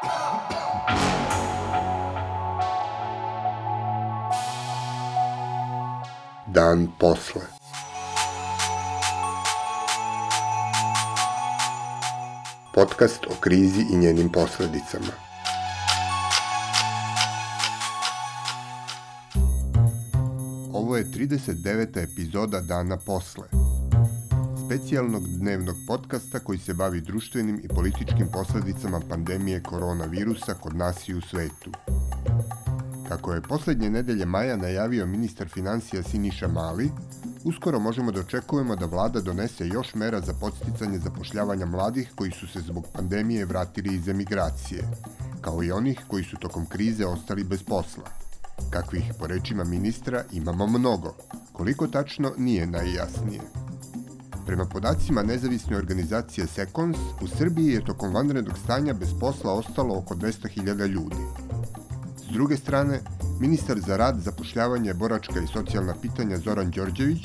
Dan posle. Podcast o krizi i njenim posledicama. Ovo je 39. epizoda Dana posle specijalnog dnevnog podcasta koji se bavi društvenim i političkim posledicama pandemije koronavirusa kod nas i u svetu. Kako je poslednje nedelje maja najavio ministar financija Siniša Mali, uskoro možemo da očekujemo da vlada donese još mera za podsticanje zapošljavanja mladih koji su se zbog pandemije vratili iz emigracije, kao i onih koji su tokom krize ostali bez posla. Kakvih, po rečima ministra, imamo mnogo. Koliko tačno nije najjasnije. Prema podacima nezavisne organizacije Sekons, u Srbiji je tokom vanrednog stanja bez posla ostalo oko 200.000 ljudi. S druge strane, ministar za rad, zapošljavanje, boračka i socijalna pitanja Zoran Đorđević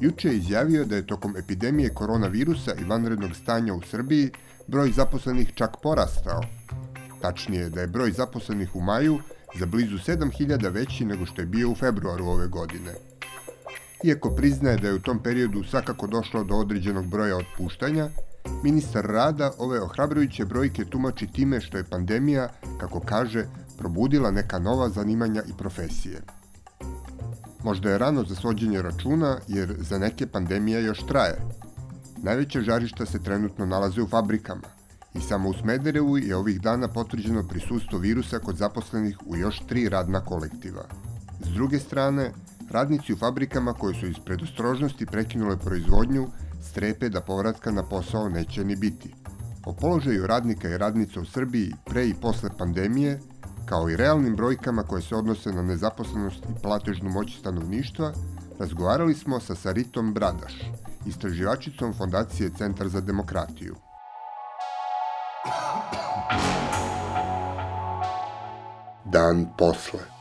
juče je izjavio da je tokom epidemije koronavirusa i vanrednog stanja u Srbiji broj zaposlenih čak porastao. Tačnije da je broj zaposlenih u maju za blizu 7000 veći nego što je bio u februaru ove godine – Iako priznaje da je u tom periodu svakako došlo do određenog broja otpuštanja, ministar rada ove ohrabrujuće brojke tumači time što je pandemija, kako kaže, probudila neka nova zanimanja i profesije. Možda je rano za svođenje računa, jer za neke pandemija još traje. Najveća žarišta se trenutno nalaze u fabrikama i samo u Smederevu je ovih dana potvrđeno prisustvo virusa kod zaposlenih u još tri radna kolektiva. S druge strane, Radnici u fabrikama koji su iz predostrožnosti prekinule proizvodnju strepe da povratka na posao neće ni biti. O položaju radnika i radnica u Srbiji pre i posle pandemije, kao i realnim brojkama koje se odnose na nezaposlenost i platežnu moć stanovništva, razgovarali smo sa Saritom Bradaš, istraživačicom Fondacije Centar za demokratiju. Dan posle.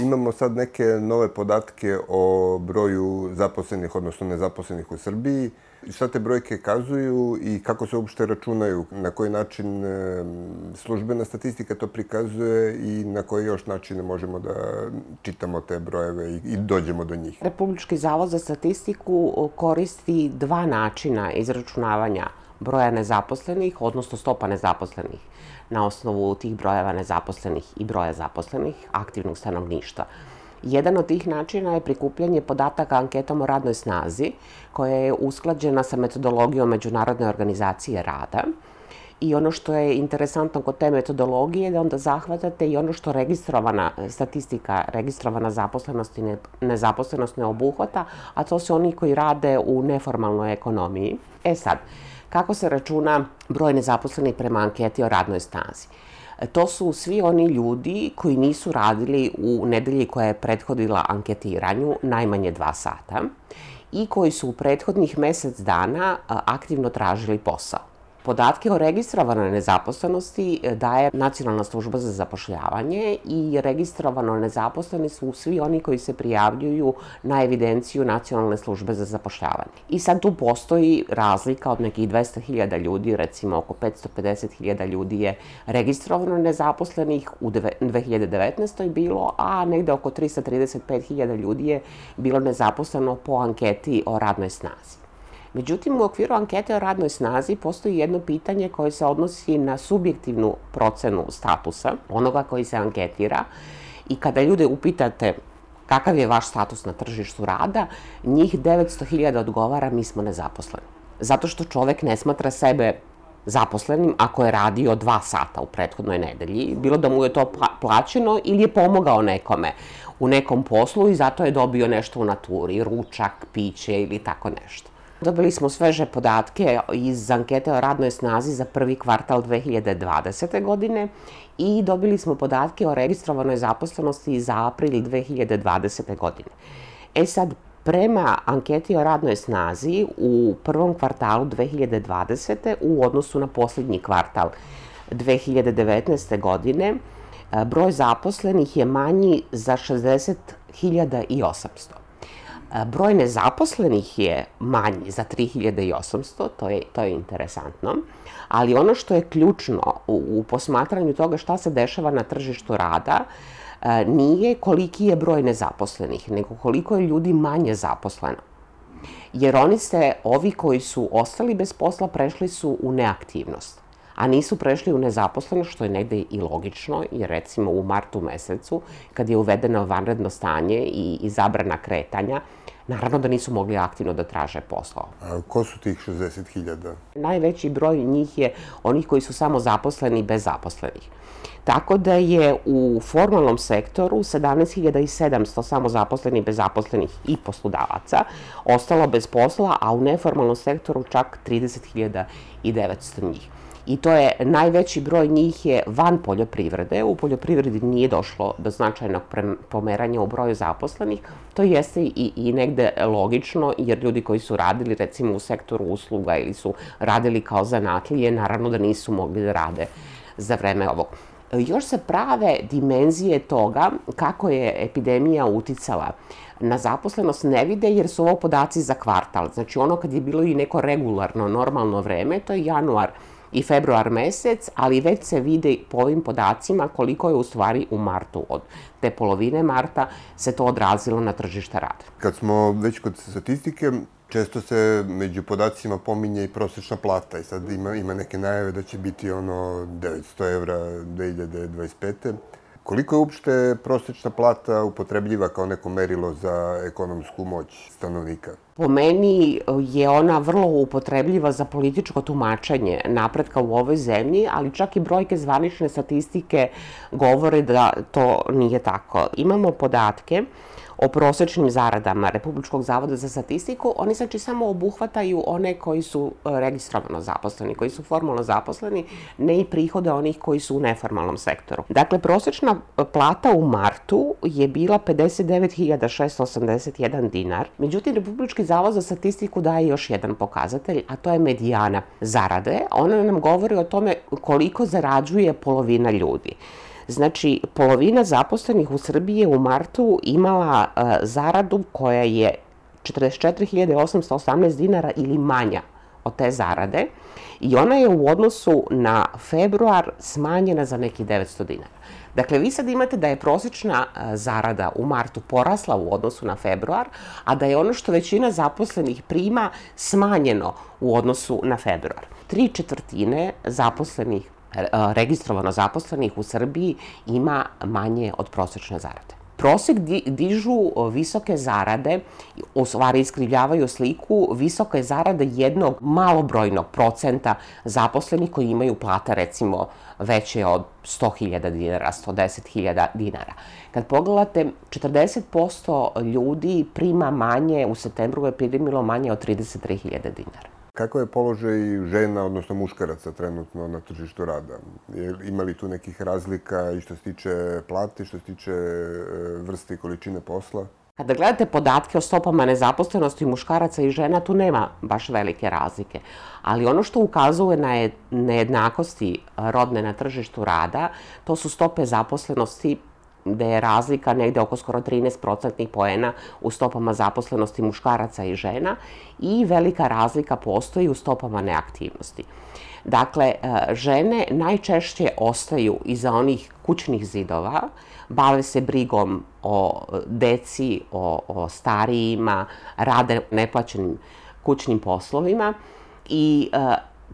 Imamo sad neke nove podatke o broju zaposlenih, odnosno nezaposlenih u Srbiji. Šta te brojke kazuju i kako se uopšte računaju? Na koji način službena statistika to prikazuje i na koji još načine možemo da čitamo te brojeve i dođemo do njih? Republički zavod za statistiku koristi dva načina izračunavanja broja nezaposlenih, odnosno stopa nezaposlenih na osnovu tih brojeva nezaposlenih i broja zaposlenih aktivnog stanovništva. Jedan od tih načina je prikupljanje podataka anketom o radnoj snazi, koja je usklađena sa metodologijom Međunarodne organizacije rada. I ono što je interesantno kod te metodologije je da onda zahvatate i ono što registrovana statistika, registrovana zaposlenost i ne, nezaposlenost ne obuhvata, a to su oni koji rade u neformalnoj ekonomiji. E sad, Kako se računa broj nezaposlenih prema anketi o radnoj snazi? E, to su svi oni ljudi koji nisu radili u nedelji koja je prethodila anketiranju najmanje dva sata i koji su u prethodnih mesec dana aktivno tražili posao. Podatke o registrovanoj nezaposlenosti e, daje Nacionalna služba za zapošljavanje i registrovano nezaposleni su svi oni koji se prijavljuju na evidenciju Nacionalne službe za zapošljavanje. I sad tu postoji razlika od nekih 200.000 ljudi, recimo oko 550.000 ljudi je registrovano nezaposlenih u 2019. bilo, a negde oko 335.000 ljudi je bilo nezaposleno po anketi o radnoj snazi. Međutim, u okviru ankete o radnoj snazi postoji jedno pitanje koje se odnosi na subjektivnu procenu statusa onoga koji se anketira i kada ljude upitate kakav je vaš status na tržištu rada, njih 900.000 odgovara mi smo nezaposleni. Zato što čovek ne smatra sebe zaposlenim ako je radio dva sata u prethodnoj nedelji, bilo da mu je to plaćeno ili je pomogao nekome u nekom poslu i zato je dobio nešto u naturi, ručak, piće ili tako nešto. Dobili smo sveže podatke iz ankete o radnoj snazi za prvi kvartal 2020. godine i dobili smo podatke o registrovanoj zaposlenosti za april 2020. godine. E sad, prema anketi o radnoj snazi u prvom kvartalu 2020. u odnosu na poslednji kvartal 2019. godine, broj zaposlenih je manji za 60.800 Broj nezaposlenih je manji za 3800, to je, to je interesantno, ali ono što je ključno u, u posmatranju toga šta se dešava na tržištu rada, nije koliki je broj nezaposlenih, nego koliko je ljudi manje zaposleno. Jer oni se, ovi koji su ostali bez posla, prešli su u neaktivnost a nisu prešli u nezaposleno, što je negde i logično, jer recimo u martu mesecu, kad je uvedeno vanredno stanje i, i zabrana kretanja, naravno da nisu mogli aktivno da traže posao. A ko su tih 60.000? Najveći broj njih je onih koji su samo zaposleni bez zaposlenih. Tako da je u formalnom sektoru 17.700 samo zaposlenih, bez zaposlenih i poslodavaca ostalo bez posla, a u neformalnom sektoru čak 30.900 njih i to je najveći broj njih je van poljoprivrede. U poljoprivredi nije došlo do značajnog pomeranja u broju zaposlenih. To jeste i, i negde logično, jer ljudi koji su radili recimo u sektoru usluga ili su radili kao zanatlije, naravno da nisu mogli da rade za vreme ovog. Još se prave dimenzije toga kako je epidemija uticala na zaposlenost ne vide jer su ovo podaci za kvartal. Znači ono kad je bilo i neko regularno, normalno vreme, to je januar i februar mesec, ali već se vide po ovim podacima koliko je u stvari u martu od te polovine marta se to odrazilo na tržište rada. Kad smo već kod statistike, često se među podacima pominje i prosečna plata i sad ima, ima neke najave da će biti ono 900 evra 2025. Koliko je uopšte prosečna plata upotrebljiva kao neko merilo za ekonomsku moć stanovnika? Po meni je ona vrlo upotrebljiva za političko tumačenje napretka u ovoj zemlji, ali čak i brojke zvanične statistike govore da to nije tako. Imamo podatke o prosečnim zaradama Republičkog zavoda za statistiku, oni znači samo obuhvataju one koji su e, registrovano zaposleni, koji su formalno zaposleni, ne i prihode onih koji su u neformalnom sektoru. Dakle, prosečna plata u martu je bila 59.681 dinar, međutim, Republički zavod za statistiku daje još jedan pokazatelj, a to je medijana zarade. Ona nam govori o tome koliko zarađuje polovina ljudi. Znači, polovina zaposlenih u Srbiji je u martu imala uh, zaradu koja je 44.818 dinara ili manja od te zarade i ona je u odnosu na februar smanjena za neki 900 dinara. Dakle, vi sad imate da je prosječna zarada u martu porasla u odnosu na februar, a da je ono što većina zaposlenih prima smanjeno u odnosu na februar. Tri četvrtine zaposlenih registrovano zaposlenih u Srbiji ima manje od prosečne zarade. Prosek di, dižu visoke zarade, u stvari iskrivljavaju sliku, visoke zarade jednog malobrojnog procenta zaposlenih koji imaju plate recimo veće od 100.000 dinara, 110.000 dinara. Kad pogledate, 40% ljudi prima manje, u septembru je primilo manje od 33.000 dinara. Kako je položaj žena, odnosno muškaraca trenutno na tržištu rada? Ima li tu nekih razlika i što se tiče plate, što se tiče e, vrste i količine posla? Kada gledate podatke o stopama nezaposlenosti muškaraca i žena, tu nema baš velike razlike. Ali ono što ukazuje na nejednakosti rodne na tržištu rada, to su stope zaposlenosti gde je razlika negde oko skoro 13 procentnih poena u stopama zaposlenosti muškaraca i žena i velika razlika postoji u stopama neaktivnosti. Dakle, e, žene najčešće ostaju iza onih kućnih zidova, bave se brigom o deci, o, o starijima, rade neplaćenim kućnim poslovima i e,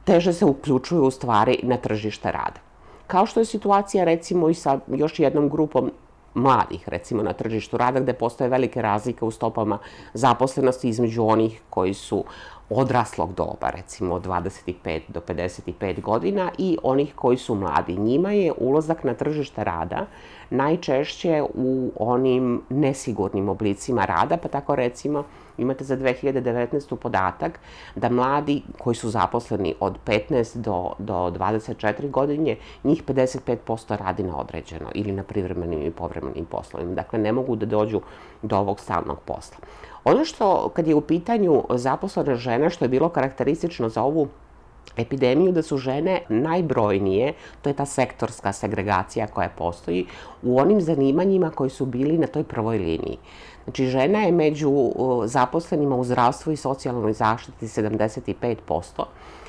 teže se uključuju u stvari na tržište rada. Kao što je situacija recimo i sa još jednom grupom mladih, recimo na tržištu rada, gde postoje velike razlike u stopama zaposlenosti između onih koji su odraslog doba, recimo od 25 do 55 godina i onih koji su mladi. Njima je ulazak na tržište rada najčešće u onim nesigurnim oblicima rada, pa tako recimo imate za 2019. podatak da mladi koji su zaposleni od 15 do, do 24 godine, njih 55% radi na određeno ili na privremenim i povremenim poslovima. Dakle, ne mogu da dođu do ovog stalnog posla. Ono što, kad je u pitanju zaposlene žene, što je bilo karakteristično za ovu epidemiju da su žene najbrojnije, to je ta sektorska segregacija koja postoji, u onim zanimanjima koji su bili na toj prvoj liniji. Znači, žena je među zaposlenima u zdravstvu i socijalnoj zaštiti 75%,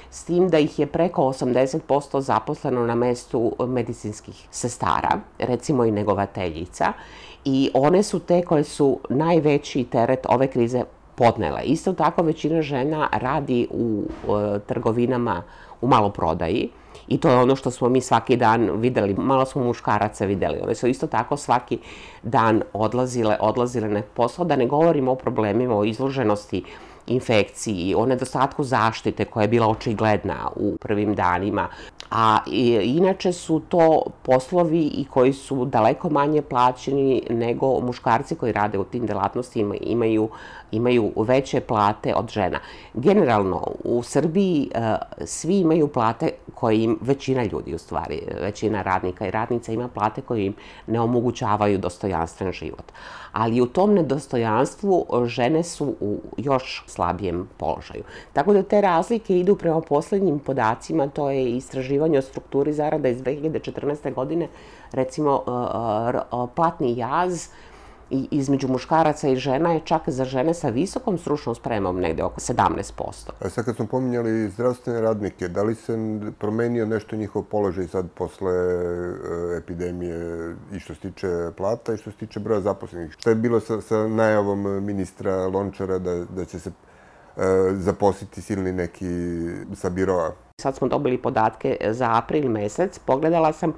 s tim da ih je preko 80% zaposleno na mestu medicinskih sestara, recimo i negovateljica, i one su te koje su najveći teret ove krize podnele. Isto tako većina žena radi u e, trgovinama u maloprodaji. I to je ono što smo mi svaki dan videli, malo smo muškaraca videli, one su isto tako svaki dan odlazile, odlazile na posao, da ne govorimo o problemima, o izloženosti infekciji, o nedostatku zaštite koja je bila očigledna u prvim danima. A inače su to poslovi i koji su daleko manje plaćeni nego muškarci koji rade u tim delatnostima imaju, imaju veće plate od žena. Generalno, u Srbiji e, svi imaju plate koje im, većina ljudi u stvari, većina radnika i radnica ima plate koje im ne omogućavaju dostojanstven život. Ali u tom nedostojanstvu žene su u još slabijem položaju. Tako da te razlike idu prema poslednjim podacima, to je istraživanje o strukturi zarada iz 2014. godine, recimo platni jaz između muškaraca i žena je čak za žene sa visokom stručnom spremom negde oko 17%. A sad kad smo pominjali zdravstvene radnike, da li se promenio nešto njihov položaj sad posle e, epidemije i što se tiče plata i što se tiče broja zaposlenih? Šta je bilo sa, sa najavom ministra Lončara da, da će se E, zaposliti silni neki sa biroa. Sad smo dobili podatke za april mesec. Pogledala sam e,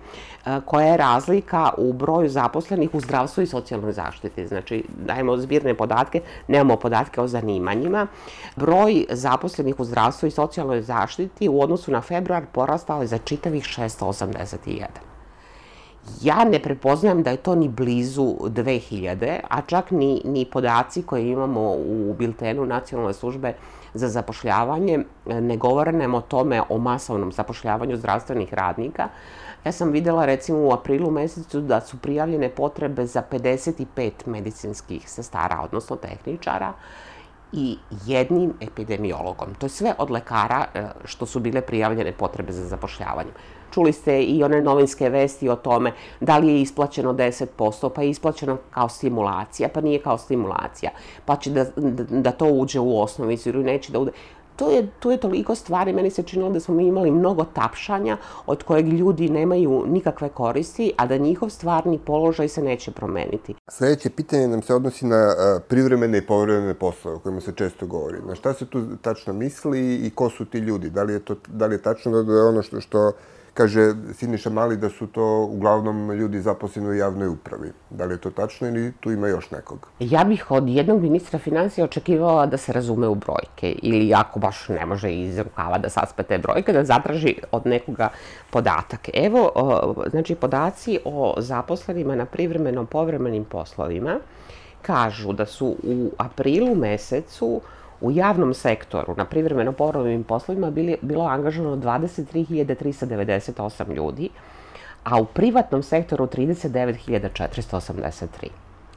koja je razlika u broju zaposlenih u zdravstvu i socijalnoj zaštiti. Znači, dajemo zbirne podatke, nemamo podatke o zanimanjima. Broj zaposlenih u zdravstvu i socijalnoj zaštiti u odnosu na februar porastao je za čitavih 681 ja ne prepoznajem da je to ni blizu 2000, a čak ni, ni podaci koje imamo u biltenu Nacionalne službe za zapošljavanje ne govore nam o tome o masovnom zapošljavanju zdravstvenih radnika. Ja sam videla recimo u aprilu mesecu da su prijavljene potrebe za 55 medicinskih sestara, odnosno tehničara, i jednim epidemiologom. To je sve od lekara e, što su bile prijavljene potrebe za zapošljavanjem. Čuli ste i one novinske vesti o tome da li je isplaćeno 10%, pa je isplaćeno kao stimulacija, pa nije kao stimulacija, pa će da, da, da to uđe u osnovicu ili neće da uđe to je, tu je toliko stvari, meni se činilo da smo mi imali mnogo tapšanja od kojeg ljudi nemaju nikakve koristi, a da njihov stvarni položaj se neće promeniti. Sledeće pitanje nam se odnosi na privremene i povremene poslove o kojima se često govori. Na šta se tu tačno misli i ko su ti ljudi? Da li je, to, da li je tačno da je ono što, što Kaže Siniša Mali da su to uglavnom ljudi zaposleni u javnoj upravi. Da li je to tačno ili tu ima još nekog? Ja bih od jednog ministra financija očekivala da se razume u brojke ili ako baš ne može iz rukava da saspe te brojke, da zatraži od nekoga podatak. Evo, znači podaci o zaposlenima na privremeno povremenim poslovima kažu da su u aprilu mesecu u javnom sektoru na privremeno povremenim poslovima bili, bilo angažovano 23.398 ljudi, a u privatnom sektoru 39.483.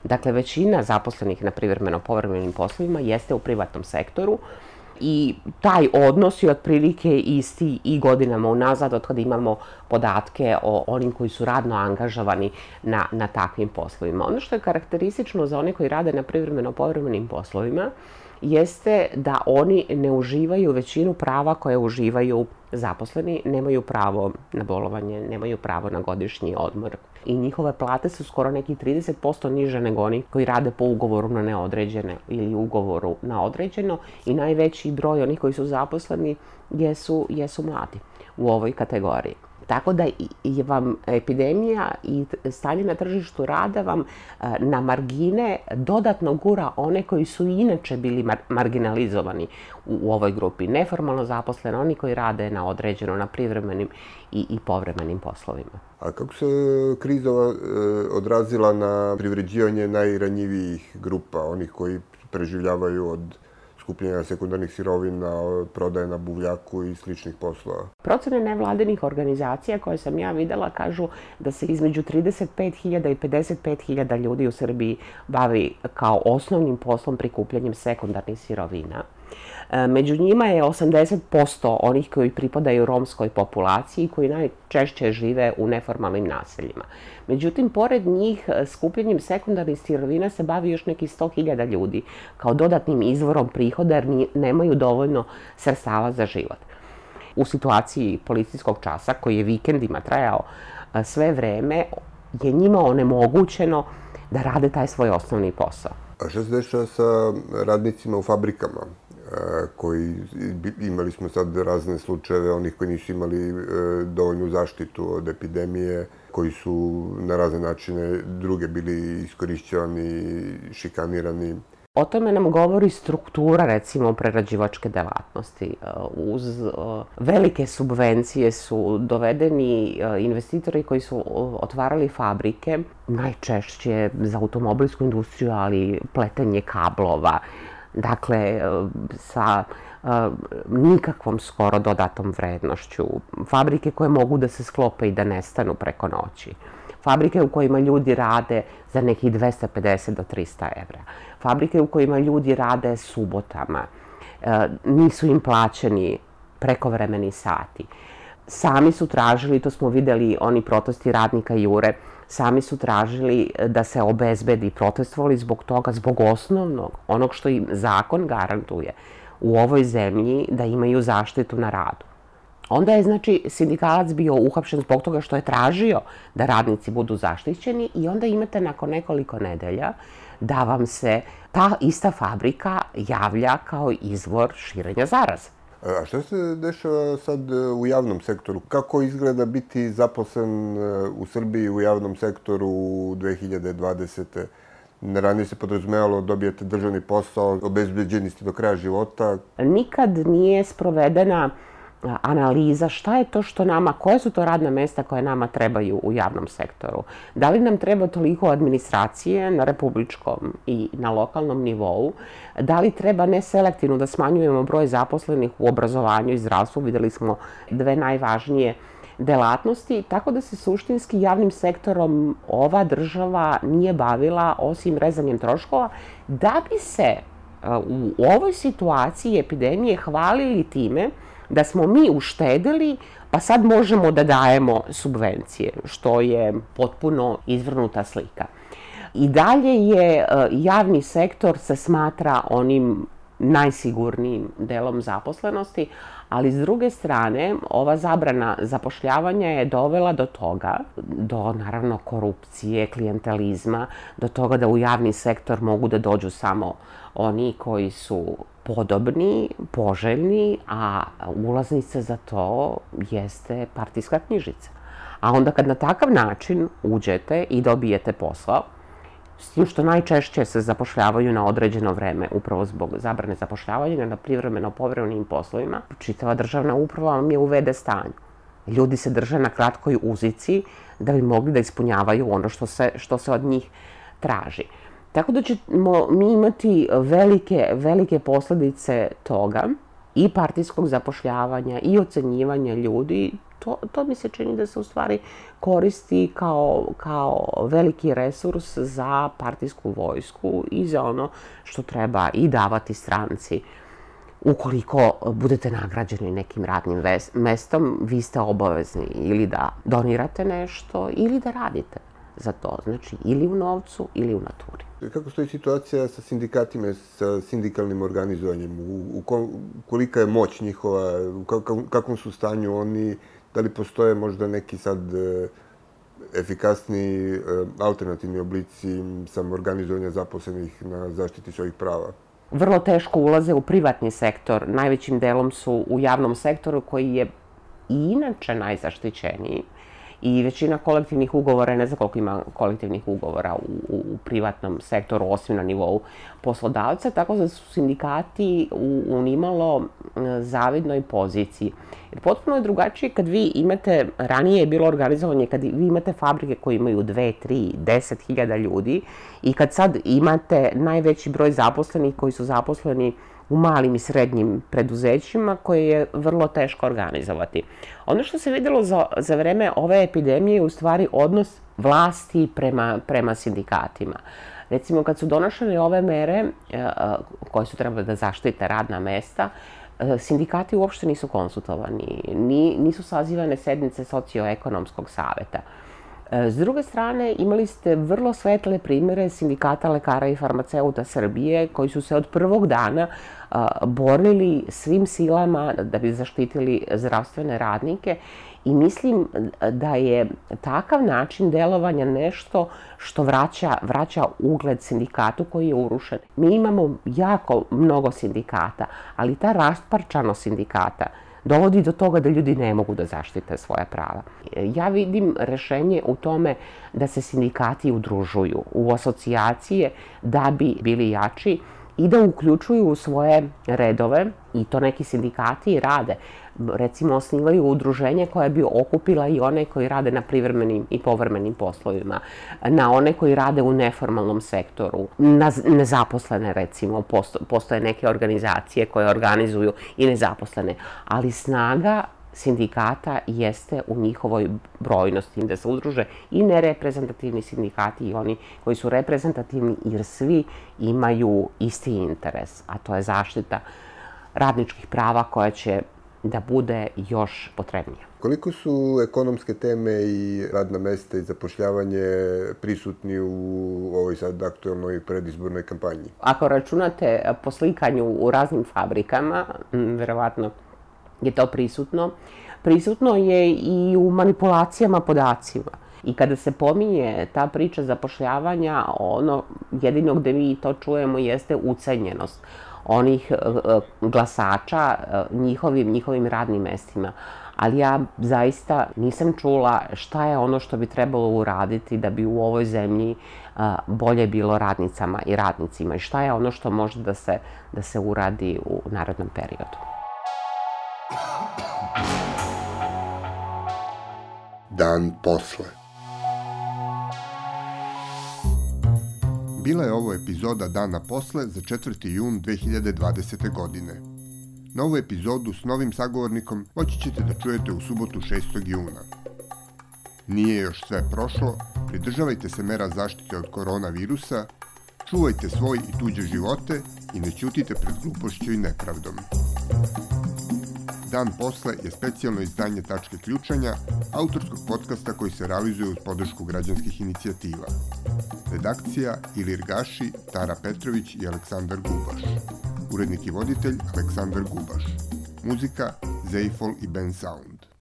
Dakle, većina zaposlenih na privremeno povremenim poslovima jeste u privatnom sektoru i taj odnos je otprilike isti i godinama unazad od kada imamo podatke o onim koji su radno angažovani na, na takvim poslovima. Ono što je karakteristično za one koji rade na privremeno povremenim poslovima jeste da oni ne uživaju većinu prava koje uživaju zaposleni, nemaju pravo na bolovanje, nemaju pravo na godišnji odmor. I njihove plate su skoro neki 30% niže nego oni koji rade po ugovoru na neodređene ili ugovoru na određeno i najveći broj onih koji su zaposleni jesu, jesu mladi u ovoj kategoriji. Tako da je vam epidemija i stanje na tržištu rada vam e, na margine dodatno gura one koji su inače bili mar marginalizovani u, u ovoj grupi. Neformalno zaposleni, oni koji rade na određeno, na privremenim i, i povremenim poslovima. A kako se kriza e, odrazila na privređivanje najranjivijih grupa, onih koji preživljavaju od skupljenja sekundarnih sirovina, prodaje na buvljaku i sličnih poslova. Procene nevladenih organizacija koje sam ja videla kažu da se između 35.000 i 55.000 ljudi u Srbiji bavi kao osnovnim poslom prikupljanjem sekundarnih sirovina među njima je 80% onih koji pripadaju romskoj populaciji koji najčešće žive u neformalnim naseljima. Međutim, pored njih, e, skupljenjem sekundarnih sirovina se bavi još neki 100.000 ljudi kao dodatnim izvorom prihoda jer nemaju dovoljno sredstava za život. U situaciji policijskog časa, koji je vikendima trajao e, sve vreme, je njima onemogućeno da rade taj svoj osnovni posao. A šta se dešava sa radnicima u fabrikama? Koji imali smo sad razne slučajeve onih koji nisu imali e, dovoljnu zaštitu od epidemije, koji su na razne načine druge bili iskorišćavani, šikanirani. O tome nam govori struktura, recimo, prerađivačke delatnosti. E, uz e, velike subvencije su dovedeni investitori koji su otvarali fabrike, najčešće za automobilsku industriju, ali pletenje kablova, dakle, sa e, nikakvom skoro dodatom vrednošću. Fabrike koje mogu da se sklope i da nestanu preko noći. Fabrike u kojima ljudi rade za nekih 250 do 300 evra. Fabrike u kojima ljudi rade subotama. E, nisu im plaćeni prekovremeni sati. Sami su tražili, to smo videli, oni protesti radnika Jure, sami su tražili e, da se obezbedi, protestovali zbog toga, zbog osnovnog, onog što im zakon garantuje u ovoj zemlji da imaju zaštitu na radu. Onda je, znači, sindikalac bio uhapšen zbog toga što je tražio da radnici budu zaštićeni i onda imate nakon nekoliko nedelja da vam se ta ista fabrika javlja kao izvor širenja zaraze. A šta se dešava sad e, u javnom sektoru? Kako izgleda biti zaposlen e, u Srbiji u javnom sektoru u 2020. Ranije se podrazumevalo dobijete državni posao, obezbeđeni ste do kraja života. Nikad nije sprovedena analiza šta je to što nama, koje su to radna mesta koje nama trebaju u javnom sektoru. Da li nam treba toliko administracije na republičkom i na lokalnom nivou? Da li treba neselektivno da smanjujemo broj zaposlenih u obrazovanju i zdravstvu? Videli smo dve najvažnije delatnosti, tako da se suštinski javnim sektorom ova država nije bavila osim rezanjem troškova, da bi se u ovoj situaciji epidemije hvalili time da smo mi uštedili, pa sad možemo da dajemo subvencije, što je potpuno izvrnuta slika. I dalje je e, javni sektor se smatra onim najsigurnijim delom zaposlenosti, ali s druge strane, ova zabrana zapošljavanja je dovela do toga, do naravno korupcije, klijentelizma, do toga da u javni sektor mogu da dođu samo oni koji su podobni, poželjni, a ulaznica za to jeste partijska knjižica. A onda kad na takav način uđete i dobijete posao, s tim što najčešće se zapošljavaju na određeno vreme, upravo zbog zabrane zapošljavanja na privremeno povremenim poslovima, čitava državna uprava vam je u VD stanju. Ljudi se drže na kratkoj uzici da bi mogli da ispunjavaju ono što se, što se od njih traži. Tako da ćemo mi imati velike, velike posledice toga i partijskog zapošljavanja i ocenjivanja ljudi. To, to mi se čini da se u stvari koristi kao, kao veliki resurs za partijsku vojsku i za ono što treba i davati stranci. Ukoliko budete nagrađeni nekim radnim mestom, vi ste obavezni ili da donirate nešto ili da radite za to. Znači, ili u novcu ili u naturi. Kako stoji situacija sa sindikatima, sa sindikalnim organizovanjem? U, u kolika je moć njihova? U kakvom su stanju oni? Da li postoje možda neki sad e, efikasni e, alternativni oblici samorganizovanja zaposlenih na zaštiti svojih prava? Vrlo teško ulaze u privatni sektor. Najvećim delom su u javnom sektoru koji je i inače najzaštićeniji i većina kolektivnih ugovora, ne znam koliko ima kolektivnih ugovora u, u privatnom sektoru, osim na nivou poslodavca, tako da su sindikati u, u nimalo zavidnoj poziciji. Jer potpuno je drugačije kad vi imate, ranije je bilo organizovanje, kad vi imate fabrike koje imaju 2, 3, 10 hiljada ljudi i kad sad imate najveći broj zaposlenih koji su zaposleni u malim i srednjim preduzećima koje je vrlo teško organizovati. Ono što se videlo za, za vreme ove epidemije je u stvari odnos vlasti prema, prema sindikatima. Recimo, kad su donošene ove mere koje su trebale da zaštite radna mesta, sindikati uopšte nisu konsultovani, nisu sazivane sednice socioekonomskog saveta. S druge strane, imali ste vrlo svetle primere sindikata lekara i farmaceuta Srbije koji su se od prvog dana borili svim silama da bi zaštitili zdravstvene radnike i mislim da je takav način delovanja nešto što vraća, vraća ugled sindikatu koji je urušen. Mi imamo jako mnogo sindikata, ali ta rasparčano sindikata dovodi do toga da ljudi ne mogu da zaštite svoje prava. Ja vidim rešenje u tome da se sindikati udružuju u asocijacije da bi bili jači i da uključuju u svoje redove, i to neki sindikati rade, recimo osnivaju udruženje koje bi okupila i one koji rade na privremenim i povrmenim poslovima, na one koji rade u neformalnom sektoru, na nezaposlene recimo, postoje neke organizacije koje organizuju i nezaposlene, ali snaga sindikata jeste u njihovoj brojnosti, da se udruže i nereprezentativni sindikati i oni koji su reprezentativni, jer svi imaju isti interes, a to je zaštita radničkih prava koja će da bude još potrebnija. Koliko su ekonomske teme i radna mesta i zapošljavanje prisutni u ovoj sad aktualnoj predizbornoj kampanji? Ako računate po slikanju u raznim fabrikama, verovatno je to prisutno. Prisutno je i u manipulacijama podacima. I kada se pominje ta priča zapošljavanja, ono jedino gde mi to čujemo jeste ucenjenost onih e, e, glasača e, njihovim, njihovim radnim mestima. Ali ja zaista nisam čula šta je ono što bi trebalo uraditi da bi u ovoj zemlji bolje bilo radnicama i radnicima i šta je ono što može da se, da se uradi u narodnom periodu. Dan posle. Bila je ovo epizoda dana posle za 4. jun 2020. godine. Novu epizodu s novim sagovornikom moći ćete da čujete u subotu 6. juna. Nije još sve prošlo, pridržavajte se mera zaštite od koronavirusa, čuvajte svoj i tuđe živote i ne ćutite pred glupošću i nepravdom. Dan posle je specijalno izdanje Tačke ključanja, autorskog podcasta koji se realizuje uz podršku građanskih inicijativa. Redakcija Ilir Gaši, Tara Petrović i Aleksandar Gubaš. Urednik i voditelj Aleksandar Gubaš. Muzika Zeifol i Ben Sound.